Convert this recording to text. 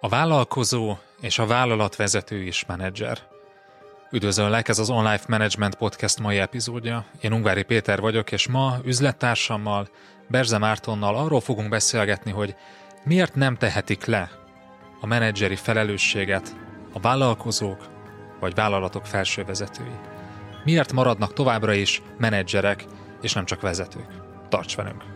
A vállalkozó és a vállalatvezető is menedzser. Üdvözöllek, ez az Online Management Podcast mai epizódja. Én Ungvári Péter vagyok, és ma üzlettársammal, Berze Mártonnal arról fogunk beszélgetni, hogy miért nem tehetik le a menedzseri felelősséget a vállalkozók vagy vállalatok felsővezetői. Miért maradnak továbbra is menedzserek, és nem csak vezetők? Tarts velünk!